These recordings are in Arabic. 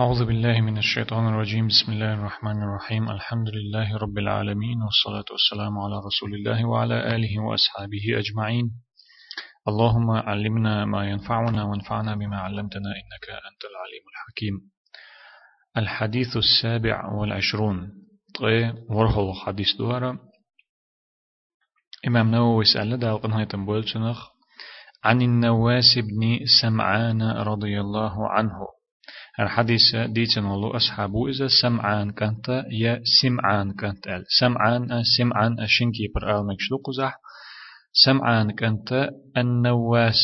أعوذ بالله من الشيطان الرجيم. بسم الله الرحمن الرحيم. الحمد لله رب العالمين والصلاة والسلام على رسول الله وعلى آله وأصحابه أجمعين. اللهم علمنا ما ينفعنا وانفعنا بما علمتنا إنك أنت العليم الحكيم. الحديث السابع والعشرون. طيب ورهو حديث دوارا إمام نووي سأل دا وقنهاية بولتنخ عن النواس بن سمعان رضي الله عنه. الحديث ديتن والله أصحابه إذا سمعان كانت يا سمعان كانت ال. سمعان سمعان أشنكي بر آل مكشلو قزح. سمعان كانت النواس.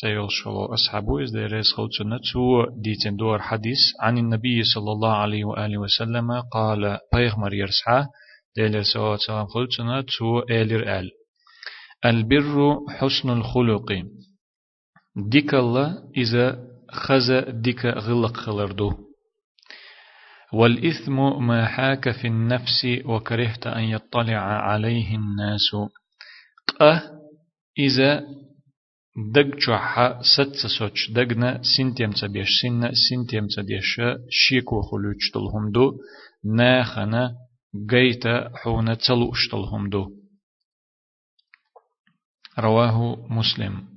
تيول شلو أصحابه إذا ريس خلتنا تو ديتن دور حديث عن النبي صلى الله عليه وآله وسلم قال بيغمر يرسعه ديلر سوا سلام خلتنا تو إيلر آل. البر حسن الخلق. ديك الله إذا خز ديك غلق خلردو والإثم ما حاك في النفس وكرهت أن يطلع عليه الناس. قه إذا دق جوحا ست سوچ دقنا سنتيم تبيش سنة سنتيم تبيش شيك وخلوش تلهم دو ناخنا قيت حونا تلوش تلهم دو رواه مسلم.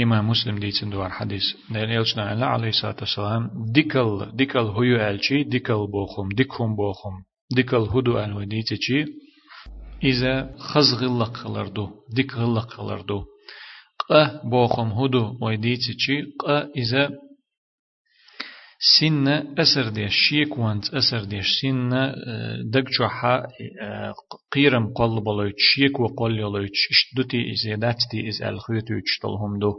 إمام مسلم دي تندوار حديث دير يلشنا عليه الصلاة والسلام ديكل ديكل هو ألشي ديكل بوخم ديكهم بوخم ديكل هدو ألو ديتشي إذا خز غلق خلردو ديك غلق خلردو قه بوخم هدو ويديتشي قه إذا سنة أسر ديش شيك وانت أسر ديش سنة دق جوحا قيرم قل بلويت شيك وقل يلويت اشتدتي إزيداتتي إز الخيوتوش تلهم دو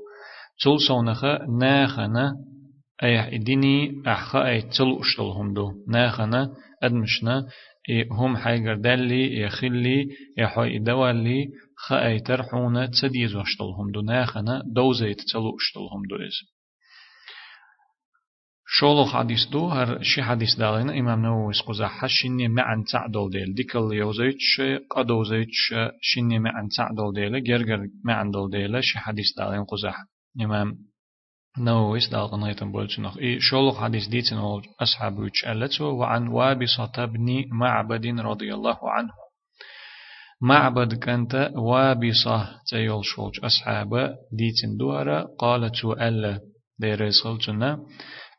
تل سونخا ناخنا أي إديني أحخا أي تل أشتلهم دو ناخنا أدمشنا هم حيقر دالي يخلي يحوي دوالي خا أي ترحونا تسديز وشتلهم دو ناخنا دوزيت تل أشتلهم دو إز شولو حديث دو هر شي حديث دالنا إمام نووي سقوزا حشيني معن تعدل ديل ديكل يوزيتش قدو زيتش شيني معن تعدل ديل جرجر معن دل ديل شي حديث دالين قوزا إمام نووي دالنا يتم بولتنخ إي شولو حديث ديتن أصحاب ألتو وعن وابصة بن معبد رضي الله عنه معبد كانت وابصة تيول شولج أصحاب ديتن دوارا قالت ألا ديريس خلتنا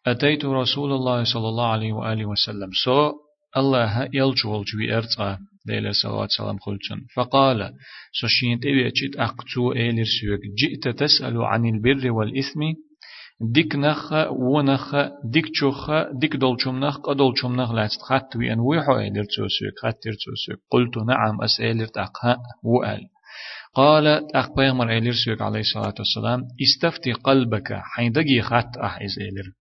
أتيت رسول الله صلى الله عليه وآله وسلم سو الله يلجول جوي الله عليه وسلم خلتن فقال سوشين تبي أجد أقتو إيلر سيوك جئت تسأل عن البر والإثم ديك نخ ونخ ديك چوخ ديك دولچوم نخ قدولچوم نخ لاتت خط وي أن ويحو إيلر تسوسيك خطر تسوسيك قلت نعم أسألر تأقها وقال قال أخ بيغمر إيلر سيوك عليه الصلاة والسلام استفتي قلبك حين دقي خط أحيز إيلر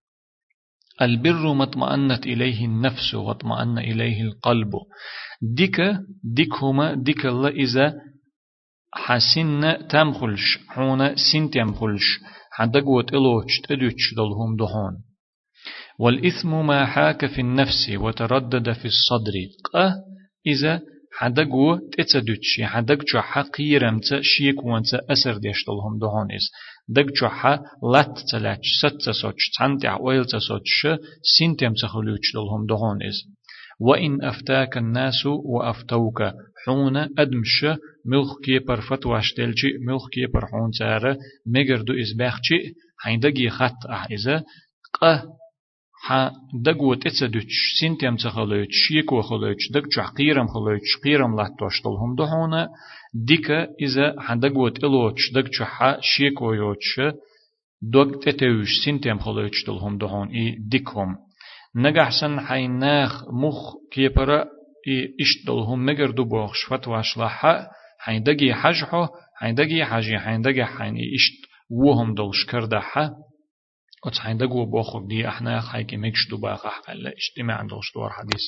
البر ما اطمأنت إليه النفس واطمأن إليه القلب. ديك ديك هما ديك الله إذا حسن تمخلش حونا سن تمخلش. حدق وتلوش تدوش دلهم دهون. والإثم ما حاك في النفس وتردد في الصدر. قه إذا حدقو تتدوش حدق حقيرم شيك وانت أسر ديشتلهم دهون إس دق جوحا لات تلاش ست سوتش تانتع ويل تسوتش سنتم تخلوش لهم دهون إز وإن أفتاك الناس وأفتوك حون أدمش ملخ كيبر فتواش تلجي ملخ كيبر حون تارة مجردو إزباخشي حين دقي خط أحيزة قه ح دقو تتسدوش سنتم تخلوش شيكو خلوش دق جوح قيرم خلوش قيرم لاتوش لهم دهونه ديكا إذا حدقوت إلوتش دق چوحا شيكو يوتش دوغ تتوش سنتيم خلوتش دلهم دهون إي ديكهم نجحسن حيناخ مخ كيبرا إي إشت دلهم مگر دو بوخش فتواش لحا حين دقي حجحو حين دقي حجي حين دقي حين إشت وهم دلش كردحا وتس حين دقو بوخك دي إحنا خايكي مكش دو باقا حقا اجتماع دلش دور حديث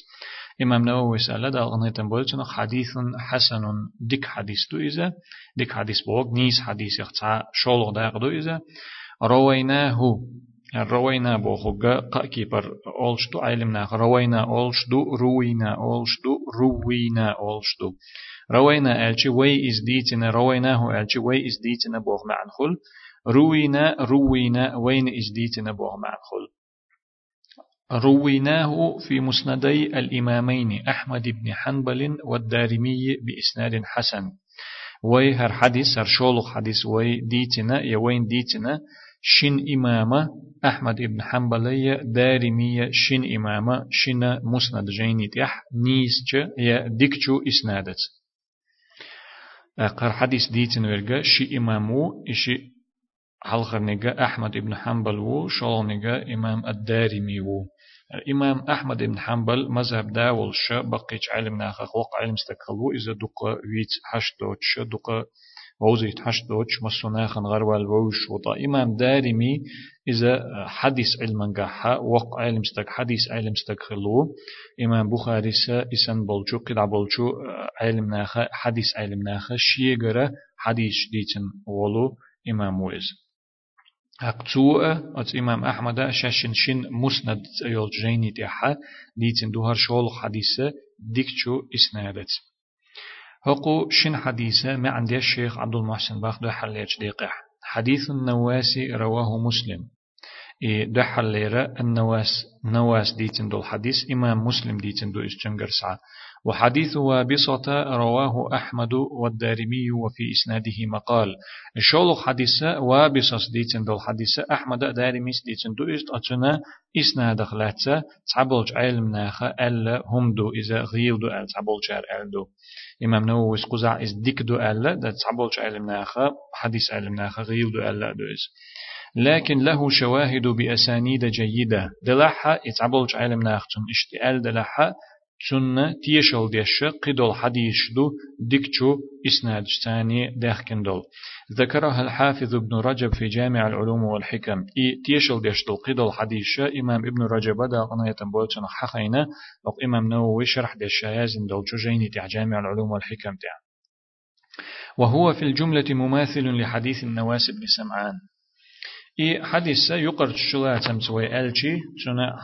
إمام نووي سأل دا أغنيتن بولتنا حديث حسن ديك حديث دو إذا ديك حديث بوغ نيس حديث يخطع شولغ دا دو إذا رويناه روينا بوخوغا قاكيبر أولشدو علمنا روينا أولشدو روينا أولشدو روينا أولشدو. روينا ألشي وي إز ديتنا رويناه ألشي وي إز ديتنا بوغ معن خل. روينا روينا وين إز ديتنا بوغ معن خل. رويناه في مسندي الإمامين أحمد بن حنبل والدارمي بإسناد حسن. وي هر حديث هر شولخ حديث وي ديتنا يوين ديتنا؟ شن إمامة أحمد بن حنبل دارمية شن إمامة شن مسند جيني تيح نيسج يا ديكتشو إسنادت. قر حديث ديتن ورقة شي إمامو إشي حلقر أحمد بن حنبل و شول إمام الدارمي و. إمام أحمد بن حنبل مذهب داول ش بقيت علم ناخ وق علم استقلو إذا دق ويت حشتوش دق ووزيت حشتوش مسوناخن غروال ووش وطا. إمام دارمي إذا حديث علم قحا وق علم استق حديث علم استقلو. إمام بخاري سا إسان بولشو قدع بولشو علم ناخ حديث علم ناخ شيغرا حديث ديتن ولو إمام ويز. أقتوء أت إمام أحمد شاشن شن مسند يول جيني تيحا ديتن دوهر شول حديثة ديكتشو إسنادت هقو شن حديثة ما عندي الشيخ عبد المحسن باخدو حليج ديقح حديث النواسي رواه مسلم إي دو حليرة النواس نواس ديتن دو الحديث إمام مسلم ديتن دو إسجنجر وحديث وابصة رواه أحمد والدارمي وفي إسناده مقال. شولو حديث وابصة ديتن دو الحديث أحمد دارمي ديتن دو إست أتنا إسناد خلاتة تعبولج علم ناخ ألا هم دو إذا غيل دو أل تعبولج أل دو. إمام نووي سقزع إز ديك دو ألا دا تعبولج علم ناخ حديث علم ناخ غيل دو ألا دو إز. لكن له شواهد بأسانيد جيدة. دلحة يتعبولج علم ناختن اشتئال دلحة سنة تيشل ديش قدول حديث دو ديكتشو إسناد ثاني داخكن دول ذكرها الحافظ ابن رجب في جامع العلوم والحكم إي تيشل ديش دول قدول حديث إمام ابن رجب دا قنا يتنبوتنا حقينا وق إمام نووي شرح ديش يازن دول جوجيني تع جامع العلوم والحكم تع وهو في الجملة مماثل لحديث النواس بن سمعان. إي حديث يقر شلا تمسوي ألشي تنا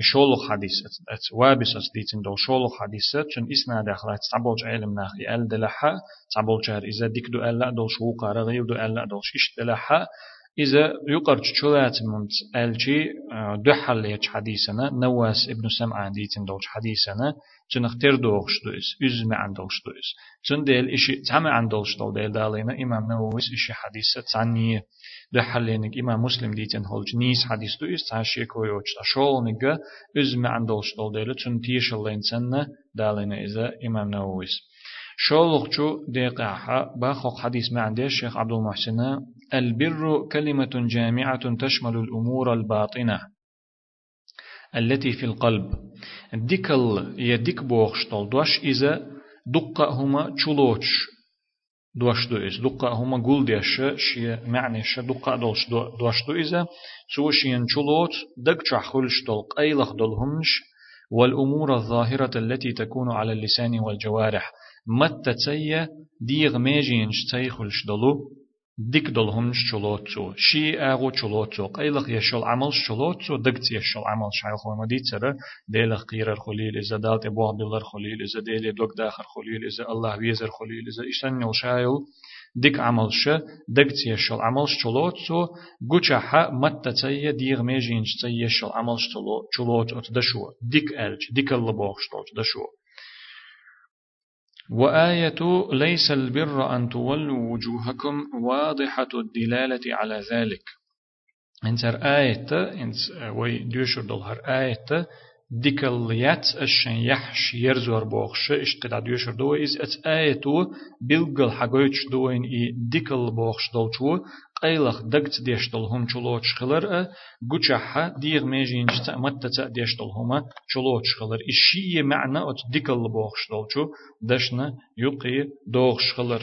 شولو حديث أت وابس أسديتن دول شولو حديث تن إسنا داخل تعبولج علم ناخي أل دلحا تعبولج هر إذا ديك دو ألا دول شو قارغي دو ألا دول شيش دلحا إذا يقر شلا تمنت ألشي دو حليج حديثنا. نواس ابن سمعان ديتن دولش حديثنا. تن اختير دوغش دويس إز ما عندولش دويس تن ديل إشي تعمى عندولش دول ديل دالينا. إمام نوويس إشي حديثة تعني ده حلينك إمام مسلم ديتن هولج نيس حديث تو إس تعشي كويوش تشول نجا إز ما عندولش دول ديل. تن تيش اللين سنة دالينا إذا إمام نوويس شولق شو دقيقة. باخوق حديث ما عندي الشيخ عبد المحسن البر كلمة جامعة تشمل الأمور الباطنة التي في القلب. ديكل يديك بوخشتل دوش إذا دقة هما تشلوش دوش دو إز. دقة هما قول ديش شي معنى ش دقة دوش دو إذا سوشين تشلوت دق تشحخلش دول قيلخ دولهمش والأمور الظاهرة التي تكون على اللسان والجوارح. متى تسيا ديغ ميجينش تيخلش دلو ديك دلهم شلوتو شي اغو شلوتو قيلق يشل عمل شلوتو دقت يشل عمل شايل خو مدي ترى ديلق قير الخليل اذا دالت ابو عبد الله الخليل اذا ديلي دوك داخل خليل اذا الله ويزر خليل اذا اشتن شايل ديك عمل ش دقت يشل عمل شلوتو قوچا متى تسيا ديغ ميجينش تيشل عمل شلوتو تدشو ديك الج ديك اللي بوخشتو تدشو وآية ليس البر أن تولوا وجوهكم واضحة الدلالة على ذلك. انتر آية انت وي ديوشر دولهر آية ديكليات الشن يحش يرزور بوخش اشتقد ديوشر دو إز أت آية بلغل حقويتش دوين إي ديكل بوخش دولچو قيلخ دقت ديشتل هم چلوچ خلر گوچحا ديغ ميجين جتا متتا ديشتل هما چلوچ خلر. إشي معنى ات ديكل بوخش دولچو دشنا يقي دوخش خلر.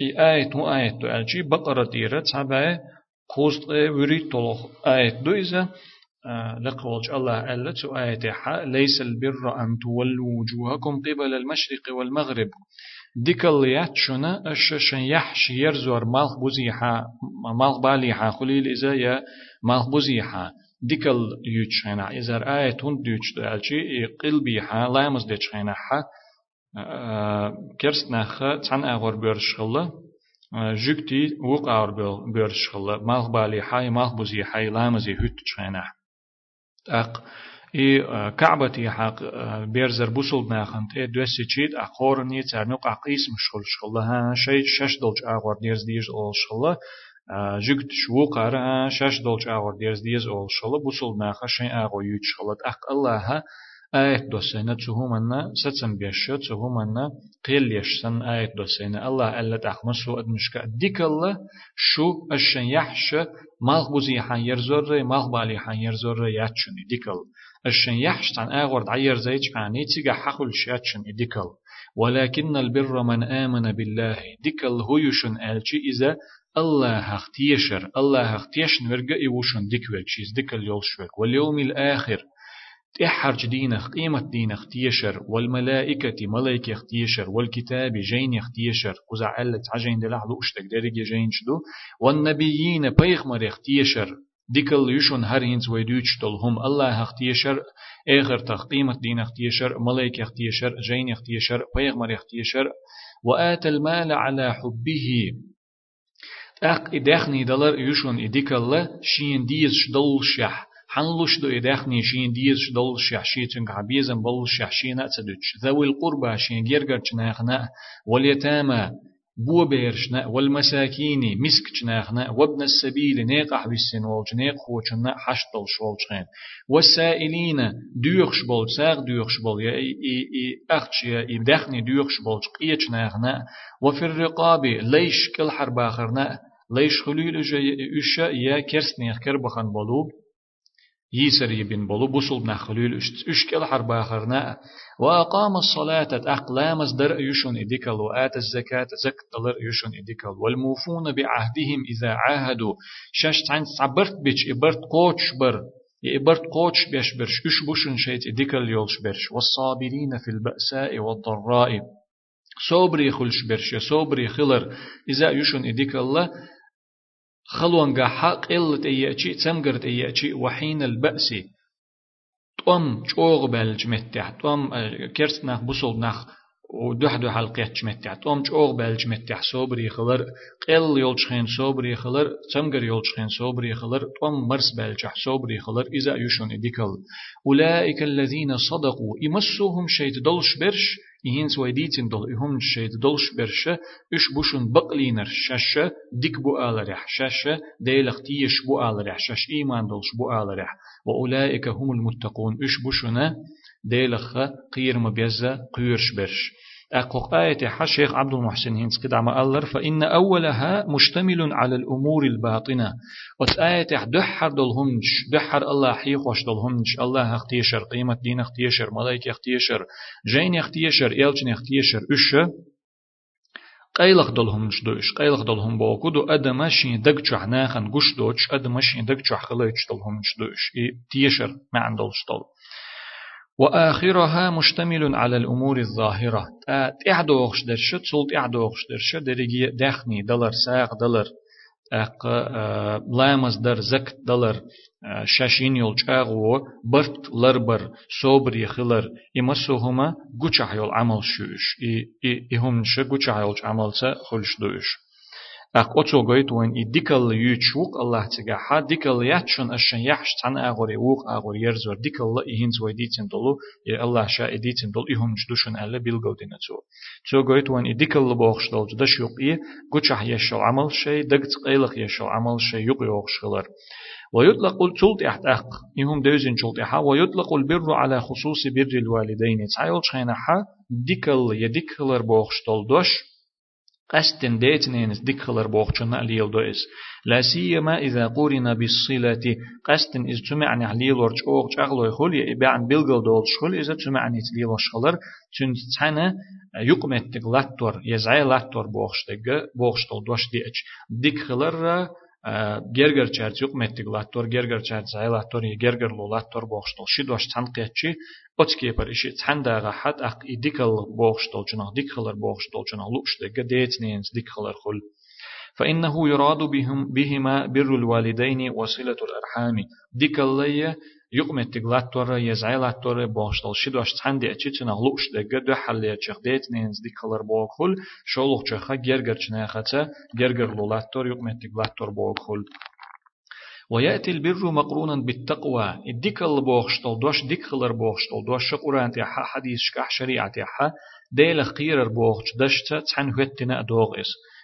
اي آية مو آية دو ألجي بقرة ديرة تابعي قوست وريد طلق آية دو إذا لقولج الله ألا آية ليس البر أن تولوا وجوهكم قبل المشرق والمغرب. ديكل ياتشنا الششن يحش يرزور مالخ بوزيحا مالخ باليحا خليل إذا يا مالخ بوزيحا ديكل يوتشينا إذا آية هند يوتش دالشي قلبيحا لامز ديتشينا كرست نخ تان أغور بيرشخلا جوكتي وق أغور بيرشخلا مالخ باليحا مالخ بوزيحا لامز يهوت تشينا أق إي كعبة حق بيرزر بوصل ناخنت إيه دوسي تشيد أخورني تعنق عقيس مشغل شغلها شيء شش دولج أغور ديرز ديج أول شغلة جگت شو قرا شش دولج أغور ديرز ديز أول شغلة بوصل ناخ شيء أغور يوت شغلة أق الله آية دوسينا تهمنا ستسن بيش تهمنا قيل يشسن آية دوسينا الله ألا تخمسو أدمشك ديك الله شو الشن يحش مالخ بوزي حان يرزور مالخ بالي حان يرزور ياتشني ديكل الشن يحش عن آغور عير زيج عني تيجا حقل شاتشن ديكل ولكن البر من آمن بالله ديكل هو يشن آلشي إذا الله اختيشر الله اختيشن ورقا يوشن ديكوك شيز ديكل يولشوك واليوم الآخر تحرج دينخ قيمة دينخ تيشر والملائكة ملائكة تيشر والكتاب جين تيشر قزع ألت عجين دلع لوشتك درجة جين شدو. والنبيين بيغمر تيشر ديكل يشون هر هنز ويدوش هم الله اختيشر اخر تقيمة دين اختيشر ملائكة اختيشر جين اختيشر بيغمر اختيشر وآت المال على حبه. أق إدخني دلر يشون إديكال شين ديز شدول شح. حنلوش دو إدخني شين ديز شدول شح. شيتن عبيزن بول شح. شين أتسدوش ذوي القربى شين جيرجر تناخنا واليتامى بو بيرشنا والمساكين مسك جناخنا وابن السبيل نيق أحبسين والج نيق خوشنا حشتل شولجين والسائلين ديوخش بول ساق ديوخش بول يا إي إي إي أخش يا إي دخني ديوخش بول قيش ناخنا وفي الرقاب ليش كل حرب آخرنا ليش خليل جي اشا يا كرسنيخ كربخن بولوب. يسر يبن بولو بوصل نخلول اشكال حرب آخرنا وأقام الصلاة أقلام در يشون إديكال وآت الزكاة زك دلر يشون إديكال والموفون بعهدهم إذا عاهدوا شاش تعين صبرت بيش إبرت قوتش بر إبرت قوتش بيش برش إش بوشن شيت إديكال يولش برش والصابرين في البأساء والضراء صبري خلش برش صبري خلر إذا يشون إديكال خلوان حق قلت إيأتي تمقرت إيأتي وحين البأس. توم چوغ بلج متح توم كرسناخ بوصلناخ ودوح دو حلقات جمتع. توم چوغ بلج متح صبري خلر قل يولشخين صبري خلر تمقر يولشخين صبري خلر توم مرس بلجح صبري خلر إذا يشون إديكل أولئك الذين صدقوا. يمسوهم شيء دلش برش. يهين سويديتين دول. يهم شيد دولش برشة إش بوشن بقلينر شاشة ديك بو آلرح شاشة ديلخ تيش بو آلرح شاش إيمان دولش بو آلرح وأولئك هم المتقون. إش بوشنا ديلخ قير مبيزة قيرش برش. أقوق آية حشيخ عبد المحسن هنس قد عم ألر فإن أولها مشتمل على الأمور الباطنة. وت آية دحر دلهمش دحر الله حيخوش دلهمش الله اختيشر قيمة دين اختيشر ملائكة اختيشر جين اختيشر إلجن اختيشر إش؟ قيلخ دلهم دوش قيلخ دلهم بوكو دو أدمشين دقچح ناخن قش دوش أدمشين دقچح خلايش دلهم دوش. تيشر ما عندلش دل وآخرها مشتمل على الأمور الظاهرة. تعدوغش درش تسول تعدوغش درش درجي دخني دلر ساق دلر أق لامز در زك دلر شاشين يول چاغو برت لربر صبر يخلر إمسوهما قوچح يول عمل شوش. إي هم نش قوچح يول عمل سا خلش دوش. أق أتو قويت وين إديكال يوتشوك الله تجاها ديكال ياتشون أشن يحش تان أغوري ووق أغوري يرزور الله إهنز ويديتن دولو يا الله شا إديتن دول إهم جدوشن ألا بيلغو دينا تو تو قويت وين إديكال لبوخش دول جدش يوق إيه قوشح يشو عمل شي دقت قيلق يشو عمل شي يوق يوغش خلر ويطلق تلت احتاق إهم دوزن تلت احا ويطلق البر على خصوص بر الوالدين شخينا حا ديكال يديكالر بوخش دول دوش قصد ديتنينس ديك خلر بوخشنا ليل دوئس لا سيما إذا قورنا بالصلة قصد إذ تمعني عليل ورش أوغ شغلو يخول يبعن بلغل دول شخول إذا تمعني تليل وشخلر تنتحنا يقمت لاتور يزعي لاتور بوخشتك بوخشتل دوش ديئج ديك خلر gerger çerç yok mettik lattor gerger çerç ay lattor ye gerger lo lattor boğuştul şi doş tanqiyatçı ოჩკიე პარიში ცანდაღა ჰატ აქ იდიკალ ბოხშ დოლჩნა დიკალარ ბოხშ დოლჩნა ლუშდე გადეცნენს დიკალარ ხოლ فإنه يراد بهم بهما بر الوالدين وصلة الأرحام ديكال لي يقمت تقلات تورا يزعيلات تورا بوشتل شدوش تحندي أتشتنا غلوش دقا دو حالي أتشخ ديت نينز ديكالر بوكل شولوخ شخا جرجر چناختا جرجر لولات تور يقمت تقلات تور بوكل ويأتي البر مقرونا بالتقوى. الديك البوخشتل دوش ديك خلر بوخشتل دوش. قرآن تيحا حديث شكح شريعة تيحا ديل خير بوخش دشت تحن هتنا دوغ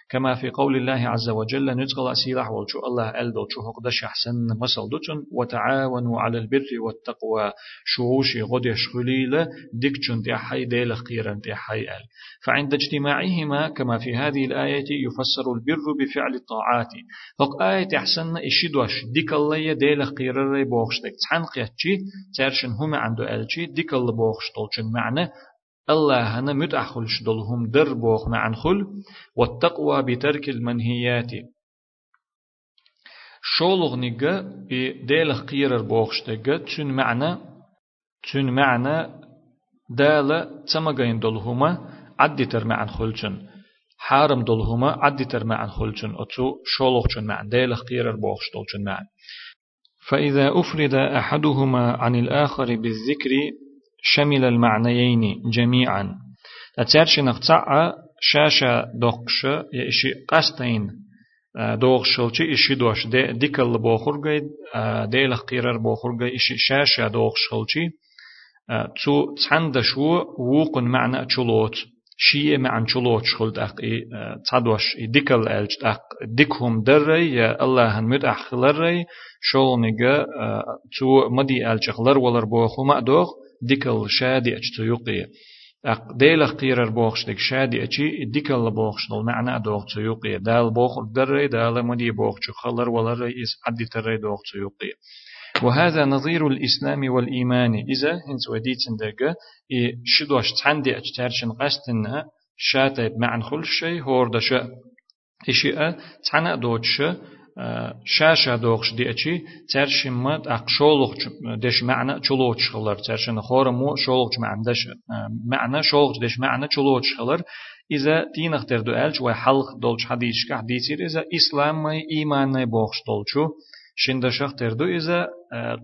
كما في قول الله عز وجل نتغل أسيلح والشو الله ألدو شو هقدش أحسن مسل دوتن وتعاونوا على البر والتقوى شوشي غدش خليل ديكتشن دي حي ديل خيرا دي حي أل. فعند اجتماعهما كما في هذه الآية يفسر البر بفعل الطاعات. فق آية أحسن إشدوش ديك الله ديل خيرا بوخشتك تحنقيتشي ترشن هما عنده ألشي ديك الله بوخشتولشن معنى الله هنا متأخلش دلهم در بوخ مع خل والتقوى بترك المنهيات. شولغ نيجا ديل قيرر بوخشتجا تشن معنى تشن معنى دالة تمغين دلهما عدتر مع خلچن حارم دلهما عدتر مع خلچن أتو شولغ مع ديل قيرر بوخشتولچن مع فإذا أفرد أحدهما عن الآخر بالذكر شمل المعنيين جميعا. أترش نقطع شاشة دوخش يشي قستين دوخشلچي إشي دوش دي ديكل بوخرغي دي لخيرر بوخرغي إشي شاشة دوخشلچي تو تندشو ووقن معنى چلوت شيء مع چلوت شخلت أق تصدوش ديكل ألج أق ديكهم دري يا الله هنمد أخلري شولنيجا تو مدي ألج أخلر ولر بوخو ما دوخ. ديكل شادي أجتو يقي أق ديلخ قيرر بوخش ديك شادي أجي ديكل بوخش دل معنى دوخ يقي دال بوخ دري دال مدي بوخش خلر ولا رئيس عدي تري دوخ يقي وهذا نظير الإسلام والإيمان. إذا هنس وديتن دقة شدوش تحندي أجتارشن قستنا شاتب معن خل شيء هور دشا إشياء تحنأ دوتش شاشة دوغش دي أشي ترشم مد أق شولوخ دش معنى شولوخ خلر ترشن خور مو شولوخ معنى دش معنى شولوخ دش معنى شولوخ خلر إذا تينخ تردو ألش وحلق دولش حديث كح ديتير إذا إسلام ما إيمان بوخش دولشو شندشخ تردو إذا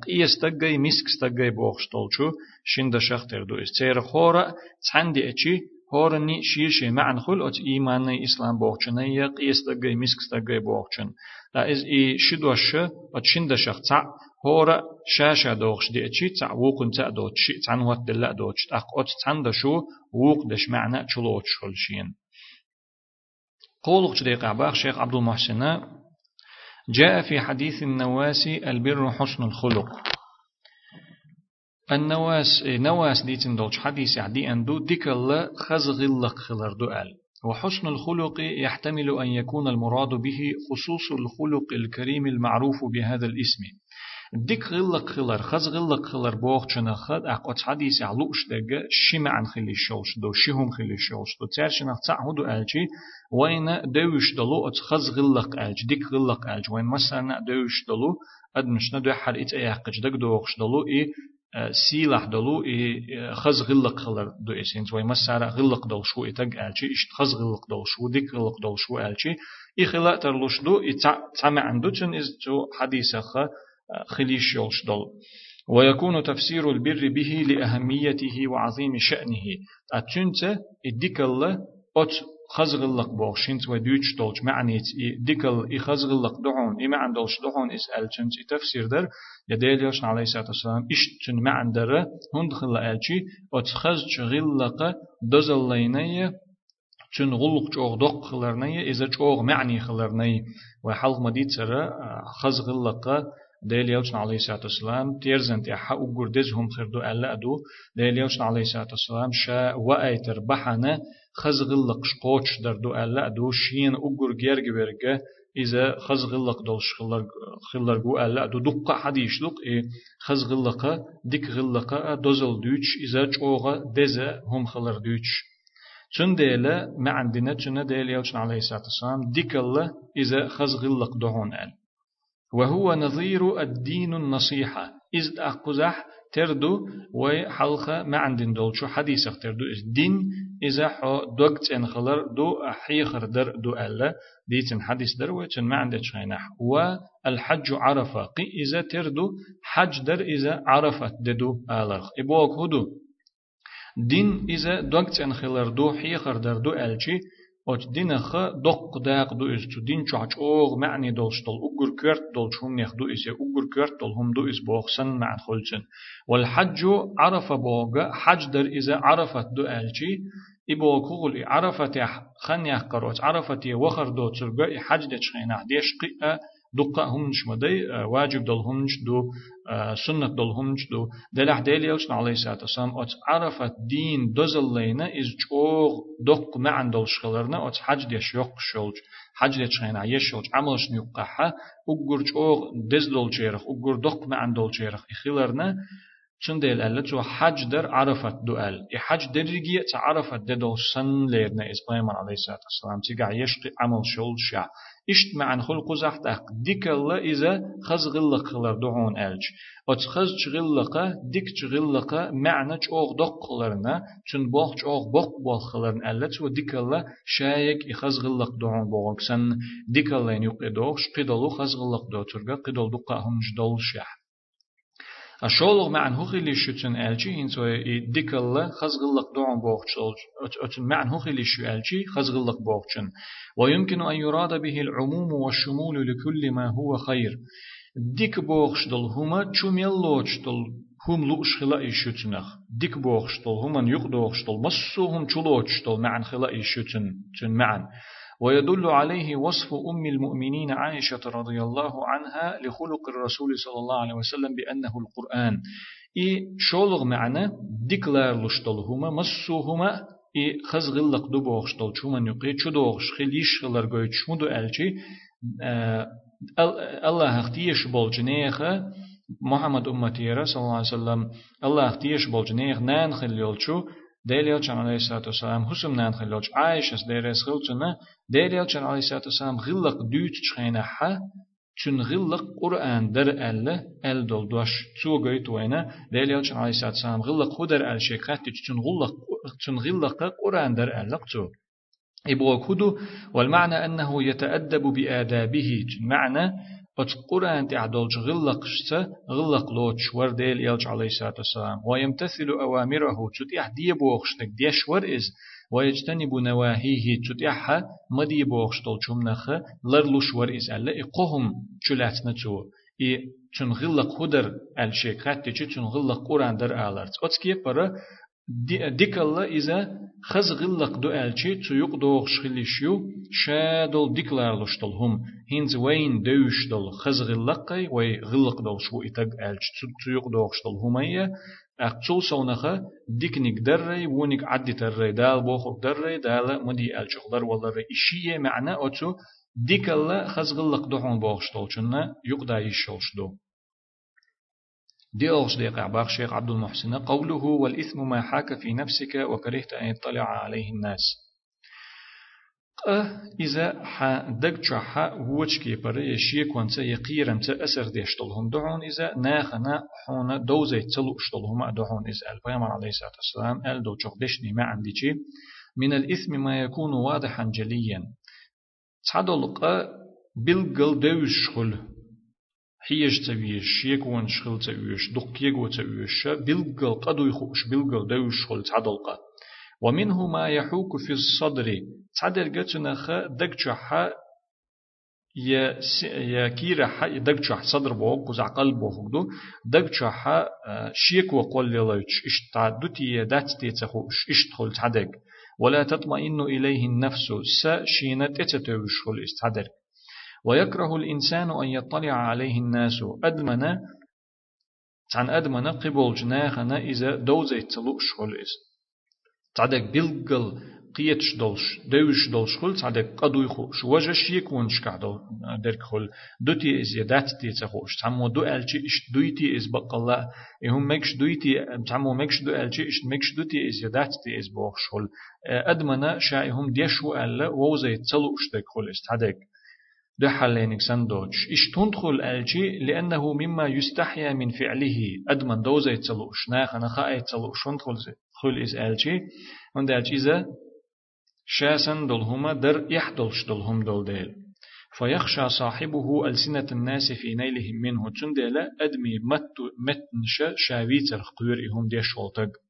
قيس تجي مسك تجي بوخش دولشو شندشخ تردو إذا تير خورا تحندي أشي هورني شيشي معن خل أت إيمان إسلام بوخشن هي قيس تجي مسك تجي بوخشن لا إز إي شدوش أتشين دشخ تع هورا شاشة دوغش دي أتشي تع ووقن تع دوتشي تع نوات دلا دوتش. أق أت تان دشو ووق دش معنى چلوش خلشين قولك دي قعباق شيخ عبد المحسن. جاء في حديث النواسي البر حسن الخلق. النواس نواس ديتن دوش حديث عدي أندو ديك الله خزغلق خلر دؤال وحسن الخلق يحتمل أن يكون المراد به خصوص الخلق الكريم المعروف بهذا الاسم. ديك غلق خلر خز غلق خلر بوخ چنا خد اقوت حديث علوش دقا شمع عن خلي شوش دو شهم خلي شوش دو تير شنا تعهدو الجي وين دوش دلو أت خز غلق الج ديك غلق الج وين مثلا دوش دلو ادمشنا دو حر إت ايقج دق دوخش دلو إي سيلح دلو خز غلق خلر دو اسين زوي مسارة غلق دل شو اتق الشي اشت خز غلق دل شو ديك غلق دل شو الشي إخلا ترلوش دو اتعمى عنده تن إز تو حديثة خليش يولش دل ويكون تفسير البر به لأهميته وعظيم شأنه. أتنت الديك الله أت خزغلق بوغشنت ودوش دولش معنيت ديكل إي خزغلق دعون إي معن دولش دعون إسأل تنت تفسير در. يديل يوش عليه الصلاة والسلام إش تن معن در هند خلا ألشي أتخز غلق دزلينية تن غلق جوغ دق خلرنية إذا جوغ معني خلرنية وحلق مديت سر خزغلق ديل يوشن عليه الصلاة والسلام تيرزن تيحا أقر دزهم خردو ألا أدو ديل يوشن عليه الصلاة والسلام شا وأيتر بحنا خزغلق شقوش دردو ألا أدو شين أقر جيرج برجة إذا خزغلق دولش خلر خلر جو ألا أدو دقة حديش دق إيه خزغلق ديك غلق دوزل دوش إذا جوغا دزا هم خلر دوش چون ما عندنا چون عليه الصلاة والسلام ديك الله إذا خزغلق دهون أل وهو نظير الدين النصيحة. إذ أقزح تردو وحلقة ما عندن دولشو حديث تردو الدين إذا حو دوقت إن خلر دو حيخر در دو ألا. ديتن حديث در ويتن ما عندك شينح والحج عرفة. قي إذا تردو حج در إذا عرفت ددو آلرخ إبوك هدو. دين إذا دوقت إن خلر دو حيخر در دو ألشي. أت دينخ دق داق دو إز تو دين چوچ أوغ معني دولشتل أقر كرت دولش هم يخ دو إز أقر كرت دول هم دو إز بوغسن مع خلچن والحج عرف بوغ حج در إذا عرفت دو ألشي إبو كغل عرفت خن يحقروت عرفت وخر دو ترغى حج دشخينا ديش قئة دقة همش مدي واجب دول همش دو سنة دول همش دو. دلح ديل يلشن عليه الصلاة والسلام أت عرفت دين دوزل لينا إز جوغ دق معن دول شخلرنا أت حج ديش يق شولج حج ديش خينا يشولج عملش نيقحة أقر جوغ دز دول جيرخ أقر دق معن دول جيرخ إخيلرنا. چندل ألا تو حج در عرفت إي حج درجية تعرفت دو سن ليرنا بيمان عليه الصلاة والسلام. تيقع يشقي عمل شول شع إشت معن خلق زحتق ديك الله إذا خز غلق خلر دعون ألج أت خز غلق ديك غلق معنى أوغ دق خلرنا چون بوغ أوغ بوغ بوغ خلرن ألا تو ديك الله شايك إخز غلق دعون بوغ سن ديك الله يقي دوغ شقيدلو خز غلق دو ترغا قيدل دقا هم جدول شح أشولغ معن هو خيلي شتن ألجي هنسو ديكال خزغلق دعون بوغشل أتن معن هو خيلي شو ألجي خزغلق بوغشن ويمكن أن يراد به العموم والشمول لكل ما هو خير ديك بوغشدل هما تشوميلوچدل هم لوش خلا إشتنخ ديك بوغشدل هما يقدوغشدل مسوهم تشولوچدل معن خلا إشتن تن معن ويدل عليه وصف أم المؤمنين عائشة رضي الله عنها لخلق الرسول صلى الله عليه وسلم بأنه القرآن. إي شولغ معنا ديكلار لشتلهما مسوهما إي خزغلق دبوغشتل شومن يقي چدوغش خليش خلر قوي چمدو ألچي الله اختيش بولجنيخه محمد أمتي صلى الله عليه وسلم الله اختيش بولجنيخ نان خليولچو ديليل كان عليه الصلاة والسلام حسم نان خلوج عائشة ديرس خلتنا ديليل كان عليه الصلاة والسلام غلق دوت تشخينا حا چون غلق قرآن در ألا أل دول دوش تو قيت وينا ديليل كان عليه الصلاة والسلام غلق خدر أل شيخات چون غلق چون غلق قرآن در ألا تو إبغى كدو والمعنى أنه يتأدب بآدابه معنى بس قرآن تعدل غلق شتا غلق لوتش ورديل يلج عليه الصلاة والسلام ويمتثل أوامره تتيح دي بوخشتك ديش ورئز ويجتنب نواهيه تتيحها مدي بوخشتل چمنخ لرلوش ورئز ألا إقهم چلاتنا تو إي چون غلق خدر الشيك خاتي چون غلق قرآن در آلرت أتكي برا ديك الله إذا خز غلق دو ألشي تيوق دوغ شخليشيو شادل ديكلار لشتل هم هينز وين دوش دل خز غلقي وي غلق دل شو إتاق ألش تيوق دوغ شتل همية أقصو سونخه ديكنيك دري ونيك عدي تري دال بوخوك دري دال مدي ألش خضر ولا ري إشية معنى أتو ديك الله خز غلق دوحون بوغ شتل چنا يقدا يشلش دو دي أغش دي قعباق شيخ عبد المحسن. قوله والإثم ما حاك في نفسك وكرهت أن يطلع عليه الناس. إذا ح دق ح وجكي بر يشيك وانت يقيرم تأثر ديشتلهم دعون إذا ناخنا حون دوزي تلو اشتلهم. دعون إذا البيامر عليه الصلاة والسلام أل دو دشني ما عندي من الإثم ما يكون واضحا جليا. تعدلق بالقل دوش خل. حيش تبيش شيكون شخل تبيش دق يجو تبيش بلغل قدو يخوش بلغل دوش خل تعدلقة ومنه ما يحوك في الصدر تعدل قتنخ دقشح يا يا كيرا ح دقشح صدر بوق وزع قلب بوق دقشح شيك وقول ليش اشتعدتي دات تيتخوش اشتخل تعدق ولا تطمئن إليه النفس س شينت اتتوش خل استعدق ويكره الإنسان أن يطلع عليه الناس. أدمن عن أدمن قبول جناخنا إذا دوزي تلوش خلص تعدك بلغل قيتش دولش دوش دولش خل تعدك قدوي خوش وجش يكون شكادو درك خل. دوتي إز يدات تي تخوش تعمو دو ألشي إش دويتي إز بقلا إهم مكش دويتي تعمو مكش دو ألشي إش مكش دوتي إز يدات تي إز بوخش خل. أدمنا شايهم ديشو ألا ووزي تلوش دك خل. استعدك ده حلينك سندوش إش تندخل ألجي؟ لأنه مما يستحيا من فعله. أدمن دوزة يتسلوش. ناخ أنا خاء يتسلوش تندخل خل إز ألجي. وند ألجي إذا شاسن دلهما در يحدلش دلهم دل ديل فيخشى صاحبه ألسنة الناس في نيلهم منه. تندل أدمي مت متنش شاويتر قير إهم ديش شولتق.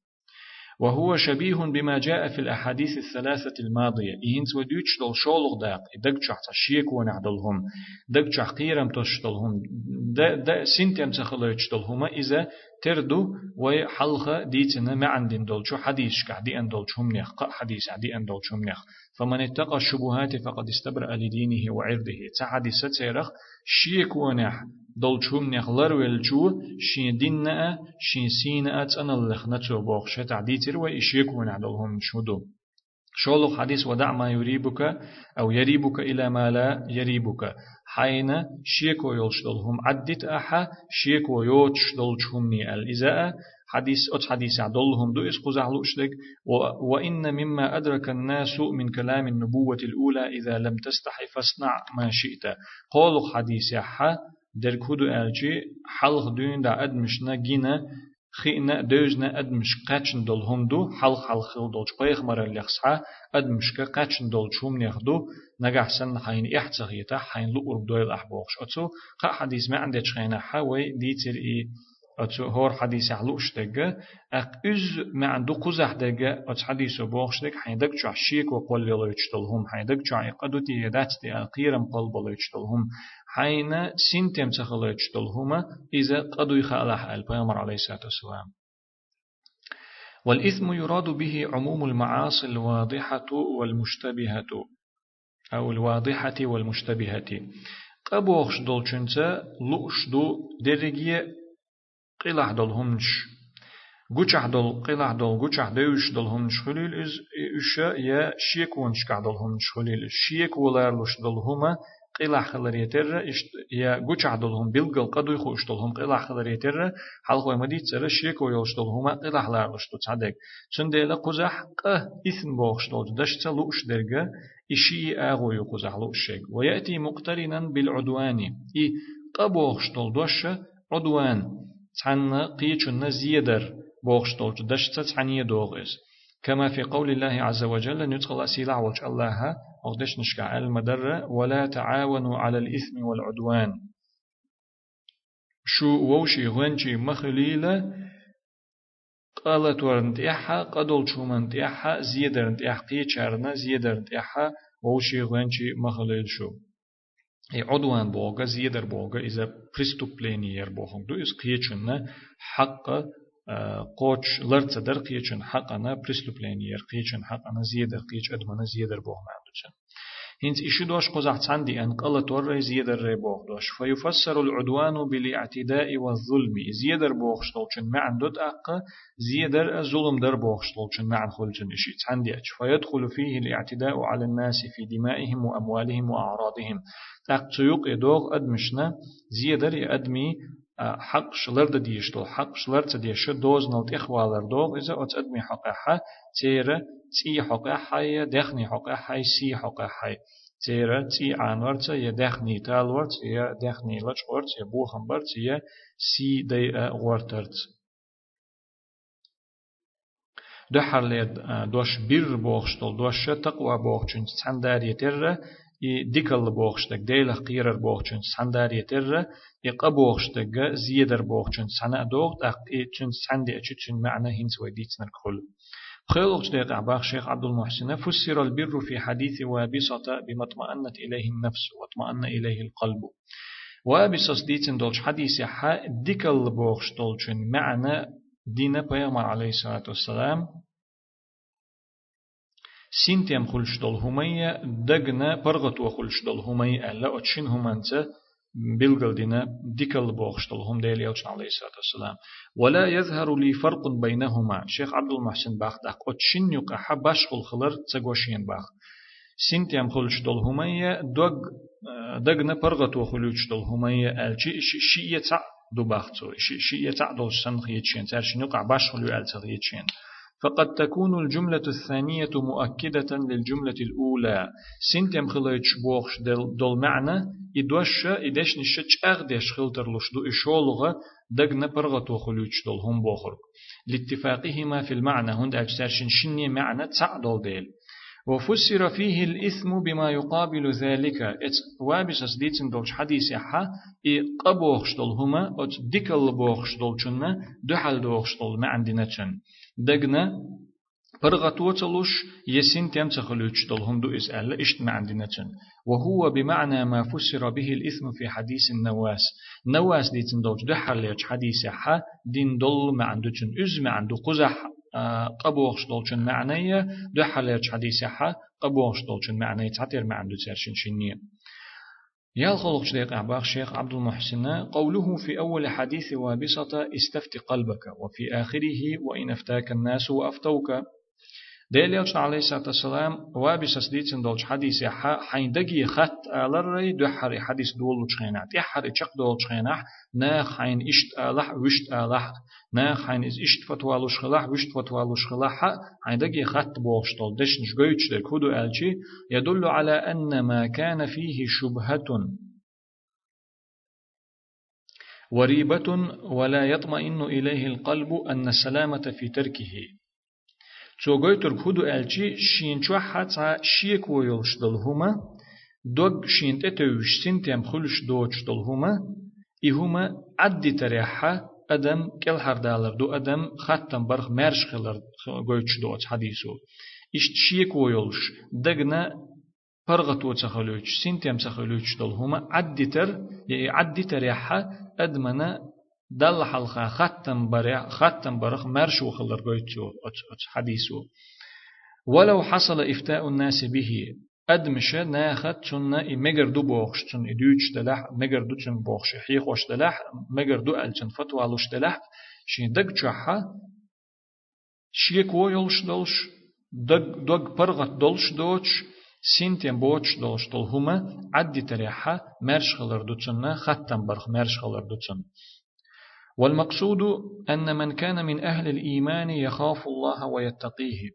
وهو شبيه بما جاء في الأحاديث الثلاثة الماضية. إنت وديوش دل شولغ داق دق شح تشيك ونعدلهم. دق شح قيرم تشتلهم دا, دا سنتم تخلوش دلهم إذا تردو وحلقة ديتنا ما عندن دولشو حديث كعدي أن دولشهم نخ حديث عدي أن دولشهم نخ فمن اتقى الشبهات فقد استبرأ لدينه وعرضه. تحديث تيرخ شيك ونح. دولشهم نخ لرولشو شين ديننا شين سينا أتنا اللخنة بوخشة تعديتر ونح دولهم شودو شولو حديث ودع ما يريبك أو يريبك إلى ما لا يريبك حين شيكو يلشدلهم عدت أحا شيكو يوتشدلشهمني الإزاء حديث أت حديث عدلهم دو إسقو زعلوشلك وإن مما أدرك الناس من كلام النبوة الأولى إذا لم تستحي فاصنع ما شئت. قولوا حديث أحا در كودو ألجي حلق دون دا أدمشنا جينا خينا دوزنا أدمش قاتشن دول هم دو حل حل خل دول شقيخ مرة لخصها أدمش قاتشن دول شوم نخدو نجح سن حين إحتغيتا حين لؤر دويل أحبوخش أتو قا حديث ما عندك خينا حوي ديتر إي أتو هور حديث علوش دقة أق إز ما عنده قزح دقة أت حديث بوخش دق حين دق شو شيك وقول لي ليشتلهم حين دق شو يقدو تي يدات تي القيرم قلب ليشتلهم حين سنتم تخليشتلهم إذا قدو يخالح البيامر عليه الصلاة والسلام. والإثم يراد به عموم المعاصي الواضحة والمشتبهة أو الواضحة والمشتبهة. قبوخش دولچنسا لؤش دو درجية قلح دولهمش قوچح دول قلح دول قوچح دوش دولهمش خليل إز إشا يا شيك ونش دولهمش خليل شيك ولارلوش دولهما قلح خلر يتر يا قوچح دولهم بلغل قدوي خوش دولهم قلح خلر يتر حلقو مدي تسر شيك ويوش دولهما قلح لارلوش دو تصدق سندل قزح قه إثن بوخش دول دش تلوش درجة إشي آغو يقزح لوشيك ويأتي مقترنا بالعدوان إي قبوخش دول دوش عدوان تحن قيچن زيدر بوغشتول دش تحنية دوغز كما في قول الله عز وجل نتقل أسيلع وجه الله أغدش نشكع المدر ولا تعاونوا على الإثم والعدوان. شو ووشي غنجي مخليلة قالت ورنت إحا قدول شو من إحا زيدرنت إحا قيچارنا زيدرنت إحا ووشي غنجي مخليل شو. عدوان بوغا زيدر بوغا إذا преступление بوغن دو إز قيچن حق قوش لرت در قيچن حقنا преступление قيچن حقنا زيدر قيچ أدمنا زيدر بوغ معدوچن هنز إشي دوش قزح تاندي أن قلت ور زيدر ريبوغ دوش. فيفسر العدوان بالاعتداء والظلم. زيدر بوغ شتولچن معن دوت أق زيدر الظلم در بوغ شتولچن معن خلچن إشي. تاندي أج. فيدخل فيه الاعتداء على الناس في دمائهم وأموالهم وأعراضهم. أق تيوق إدوغ أدمشنا زيدر أدمي حق شلر ديشتو حق شلر تديش دوز نلت إخوالر دوغ إذا أدمي حقها تيرا تي حقها دخني حقها سي حقها تيرا تي عنورت يا دخني تالورت يا دخني لچورت يا بوخنبرت يا سي دي غورترت دحر ليد دوش بير بوخشتل دوش تقوى بوخشن تسندار يتر и дикал бохштаг дейлах qiyrar boxchun sandar yeterra и qabоxштаг ziyadar boxchun sana doq taq и chun sandi achu chun ma'na hins wa ditsnar khul خلق ديق عباخ شيخ عبد المحسن. فسر البر في حديث وابصة بما اطمأنت إليه النفس واطمأن إليه القلب. وابصة ديتن دولش حديث حا ديكال بوخش دولشن معنى دين بيغمر عليه الصلاة والسلام. سنتيم خلش دول همية دقنا برغت وخلش دول همية ألا أتشين همانتا. بلغل دينا ديكل بوخش دول هم ديلي عليه الصلاة والسلام ولا يظهر لي فرق بينهما شيخ عبد المحسن باخ داق أتشين يقع حباش خلر تسقوشين باخ سنتيم خلش دول همية دق دقنا برغت وخلش دول همية ألشي شيء يتع دو باختو شيء يتع دول سنخ يتشين ترشين يقع باش خلو ألتغ يتشين فقد تكون الجملة الثانية مؤكدة للجملة الأولى. سنتم خليتش بوخش دول معنى إدوش إدش نشتش أغدش خلتر لش دو إشولغة دق نبرغة وخلوش دول هم بوخرك لاتفاقهما في المعنى هند أجسارشن شنية معنى تعدل ديل وفسر فيه الإثم بما يقابل ذلك ات وابس ديتن دولش حديث يحا إي قبوخش دول هما ات ديكل بوخش دول چنة دحل دوخش دول ما عندنا دقنا برغتوتلوش يسين تيم تخلوش دول هم دو إسأل إشت ما عندنا چن وهو بمعنى ما فسر به الإثم في حديث النواس. نواس ديتن دولش دحل حديث يحا دين دول ما عنده چن إز ما قزح قبوغش دولشن معنية دو حاليرش حديث حا قبوغش دولشن معنية تعتير ما عنده تسيرشن شنية يا الخلق شديق أعباق شيخ عبد المحسن قوله في أول حديث وابسطة استفت قلبك وفي آخره وإن افتاك الناس وأفتوك. ديليوش عليه الصلاة والسلام وابس سديتن دولش حديث حين دقي خط آلري دحر حديث دول تشخينات يحر چق دول تشخينات ناخ حين إشت آلح وشت آلح. ناخ حين إز إشت فتوالوش خلاح وشت فتوالوش خلاح حين دقي خط بوغشتول دشنش قويتش در كودو ألشي. يدل على أن ما كان فيه شبهة. وريبة ولا يطمئن إليه القلب أن السلامة في تركه. تسوغوي تركودو ألشي شين شو حتى شيك ويلش دلهما دوغ شين تتوش سنتيم خلش دوش دلهما إهما عدي تريحة أدم كل هردالر دو أدم ختم برخ مرش خلر غويتش دوت حديثو إشت شيك ويلش دغنا فرغت وتخلوش سنتيم تخلوش دلهما عدي تر يعني عدي تريحة أدمنا دل حلقة ختم برع ختم برخ مرش وخلر قويتو حديثو. ولو حصل إفتاء الناس به أدمش ناخد تشن مجر دو بوخش تشن إدوش دلح مجر دو تشن بوخش حيخوش دلح مجر دو ألچن فتوى لوش دلح. شين دق چحا شيك ويلش دولش دق دق برغت دولش دوش سنتين بوش دولش دول هما عدي تريحا مرش خلر دوتشن ختم برخ مرش خلر دوتشن والمقصود أن من كان من أهل الإيمان يخاف الله ويتقيه.